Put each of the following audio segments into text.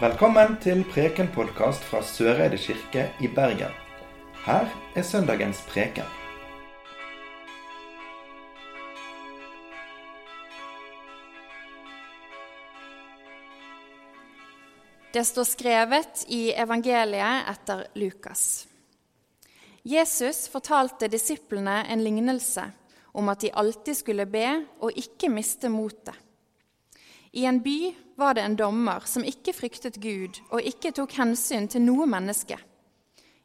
Velkommen til Preken-podkast fra Søreide kirke i Bergen. Her er søndagens preken. Det står skrevet i evangeliet etter Lukas. Jesus fortalte disiplene en lignelse om at de alltid skulle be og ikke miste motet. I en by var det en dommer som ikke fryktet Gud og ikke tok hensyn til noe menneske.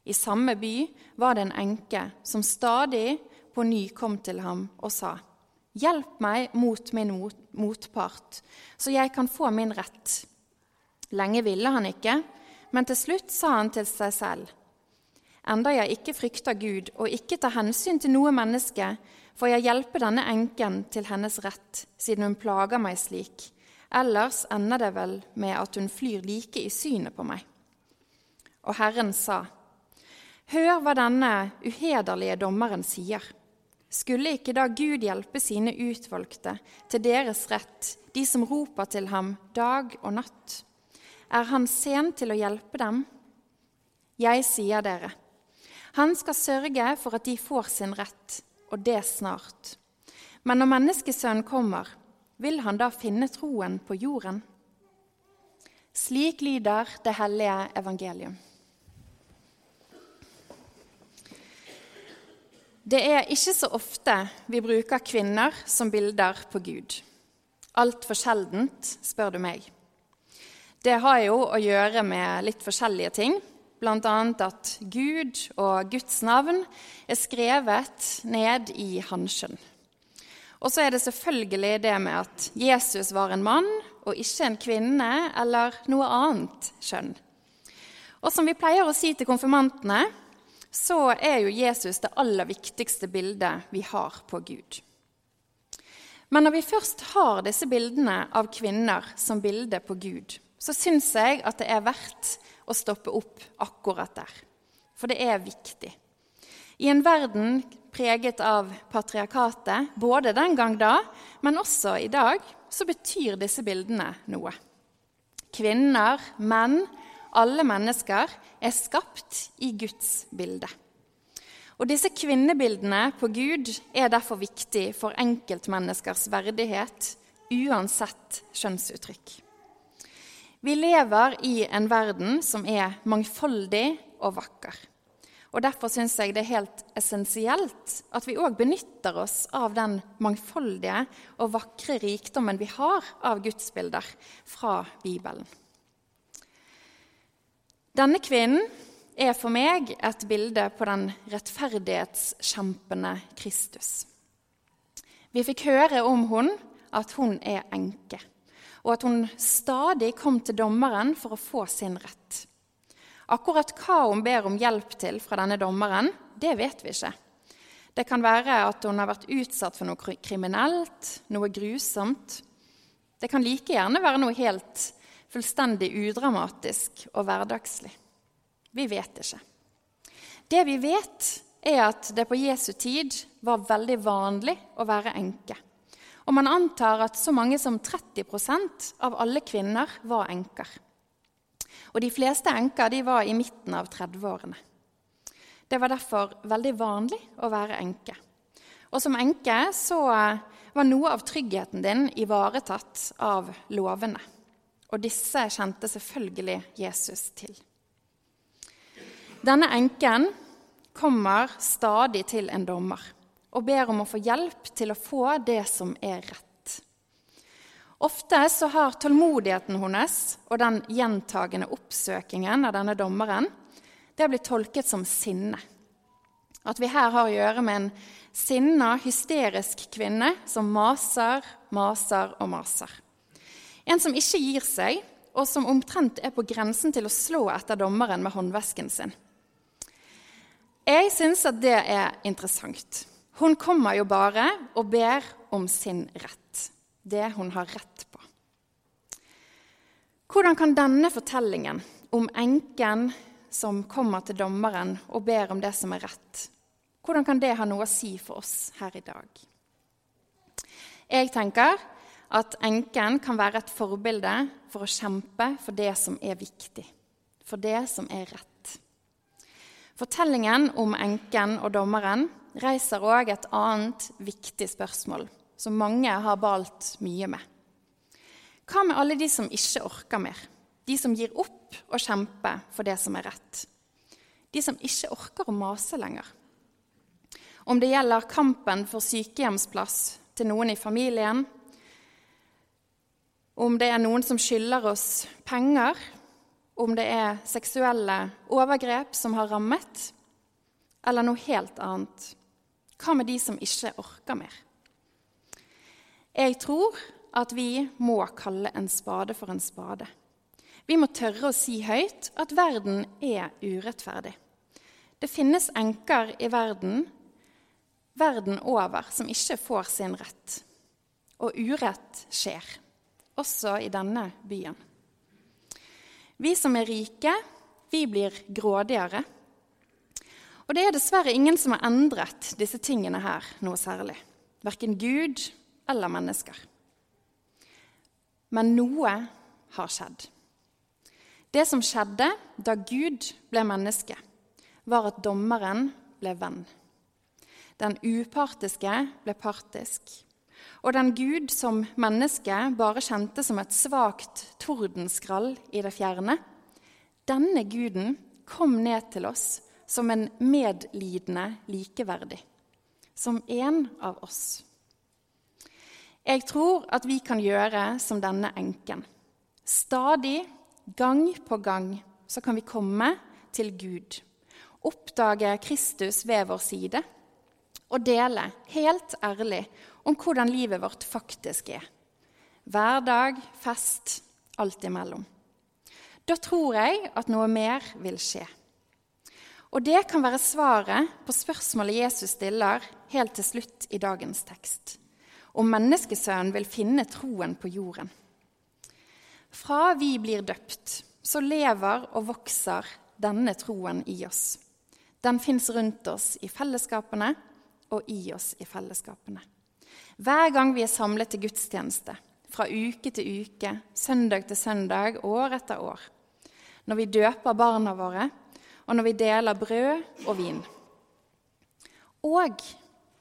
I samme by var det en enke som stadig på ny kom til ham og sa:" Hjelp meg mot min motpart, så jeg kan få min rett. Lenge ville han ikke, men til slutt sa han til seg selv:" Enda jeg ikke frykter Gud og ikke tar hensyn til noe menneske, får jeg hjelpe denne enken til hennes rett, siden hun plager meg slik. Ellers ender det vel med at hun flyr like i synet på meg. Og Herren sa, Hør hva denne uhederlige dommeren sier. Skulle ikke da Gud hjelpe sine utvalgte til deres rett, de som roper til ham dag og natt? Er han sen til å hjelpe dem? Jeg sier dere, han skal sørge for at de får sin rett, og det snart. Men når Menneskesønnen kommer, vil han da finne troen på jorden? Slik lyder det hellige evangelium. Det er ikke så ofte vi bruker kvinner som bilder på Gud. Altfor sjeldent, spør du meg. Det har jo å gjøre med litt forskjellige ting, bl.a. at Gud og Guds navn er skrevet ned i hanskjønn. Og så er det selvfølgelig det med at Jesus var en mann og ikke en kvinne eller noe annet kjønn. Og som vi pleier å si til konfirmantene, så er jo Jesus det aller viktigste bildet vi har på Gud. Men når vi først har disse bildene av kvinner som bilde på Gud, så syns jeg at det er verdt å stoppe opp akkurat der. For det er viktig. I en verden preget av patriarkatet, både den gang da, men også i dag, så betyr disse bildene noe. Kvinner, menn, alle mennesker er skapt i Guds bilde. Og disse kvinnebildene på Gud er derfor viktig for enkeltmenneskers verdighet, uansett kjønnsuttrykk. Vi lever i en verden som er mangfoldig og vakker. Og Derfor syns jeg det er helt essensielt at vi òg benytter oss av den mangfoldige og vakre rikdommen vi har av gudsbilder fra Bibelen. Denne kvinnen er for meg et bilde på den rettferdighetskjempende Kristus. Vi fikk høre om hun at hun er enke, og at hun stadig kom til dommeren for å få sin rett. Akkurat hva hun ber om hjelp til fra denne dommeren, det vet vi ikke. Det kan være at hun har vært utsatt for noe kriminelt, noe grusomt. Det kan like gjerne være noe helt fullstendig udramatisk og hverdagslig. Vi vet ikke. Det vi vet, er at det på Jesu tid var veldig vanlig å være enke. Og man antar at så mange som 30% av alle kvinner var enker. Og de fleste enker de var i midten av 30-årene. Det var derfor veldig vanlig å være enke. Og som enke så var noe av tryggheten din ivaretatt av lovene. Og disse kjente selvfølgelig Jesus til. Denne enken kommer stadig til en dommer og ber om å få hjelp til å få det som er rett. Ofte så har tålmodigheten hennes og den gjentagende oppsøkingen av denne dommeren det har blitt tolket som sinne. At vi her har å gjøre med en sinna, hysterisk kvinne som maser, maser og maser. En som ikke gir seg, og som omtrent er på grensen til å slå etter dommeren med håndvesken sin. Jeg syns at det er interessant. Hun kommer jo bare og ber om sin rett det hun har rett på. Hvordan kan denne fortellingen om enken som kommer til dommeren og ber om det som er rett, hvordan kan det ha noe å si for oss her i dag? Jeg tenker at enken kan være et forbilde for å kjempe for det som er viktig, for det som er rett. Fortellingen om enken og dommeren reiser òg et annet viktig spørsmål, som mange har balt mye med. Hva med alle de som ikke orker mer? De som gir opp og kjemper for det som er rett? De som ikke orker å mase lenger? Om det gjelder kampen for sykehjemsplass til noen i familien, om det er noen som skylder oss penger, om det er seksuelle overgrep som har rammet, eller noe helt annet. Hva med de som ikke orker mer? Jeg tror at vi må kalle en spade for en spade. Vi må tørre å si høyt at verden er urettferdig. Det finnes enker i verden, verden over, som ikke får sin rett. Og urett skjer også i denne byen. Vi som er rike, vi blir grådigere. Og det er dessverre ingen som har endret disse tingene her noe særlig. Verken Gud eller mennesker. Men noe har skjedd. Det som skjedde da Gud ble menneske, var at dommeren ble venn. Den upartiske ble partisk, og den Gud som menneske bare kjente som et svakt tordenskrall i det fjerne, denne guden kom ned til oss som en medlidende likeverdig, som en av oss. Jeg tror at vi kan gjøre som denne enken. Stadig, gang på gang, så kan vi komme til Gud, oppdage Kristus ved vår side og dele helt ærlig om hvordan livet vårt faktisk er. Hverdag, fest, alt imellom. Da tror jeg at noe mer vil skje. Og det kan være svaret på spørsmålet Jesus stiller helt til slutt i dagens tekst. Om menneskesønnen vil finne troen på jorden. Fra vi blir døpt, så lever og vokser denne troen i oss. Den fins rundt oss i fellesskapene og i oss i fellesskapene. Hver gang vi er samlet til gudstjeneste, fra uke til uke, søndag til søndag, år etter år. Når vi døper barna våre, og når vi deler brød og vin. Og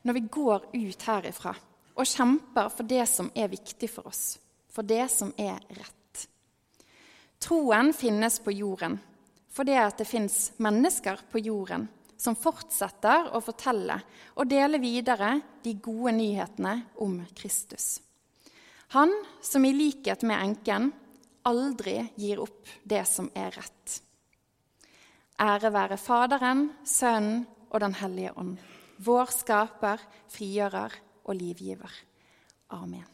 når vi går ut herifra og kjemper for det som er viktig for oss, for det som er rett. Troen finnes på jorden fordi det fins mennesker på jorden som fortsetter å fortelle og dele videre de gode nyhetene om Kristus. Han som i likhet med enken aldri gir opp det som er rett. Ære være Faderen, Sønnen og Den hellige ånd, vår skaper, frigjører og livgiver. Amen.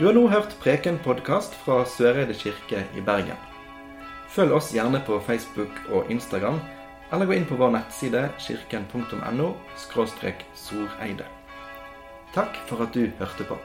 Du har nå hørt Preken-podkast fra Søreide kirke i Bergen. Følg oss gjerne på Facebook og Instagram, eller gå inn på vår nettside kirken.no. Takk for at du hørte på.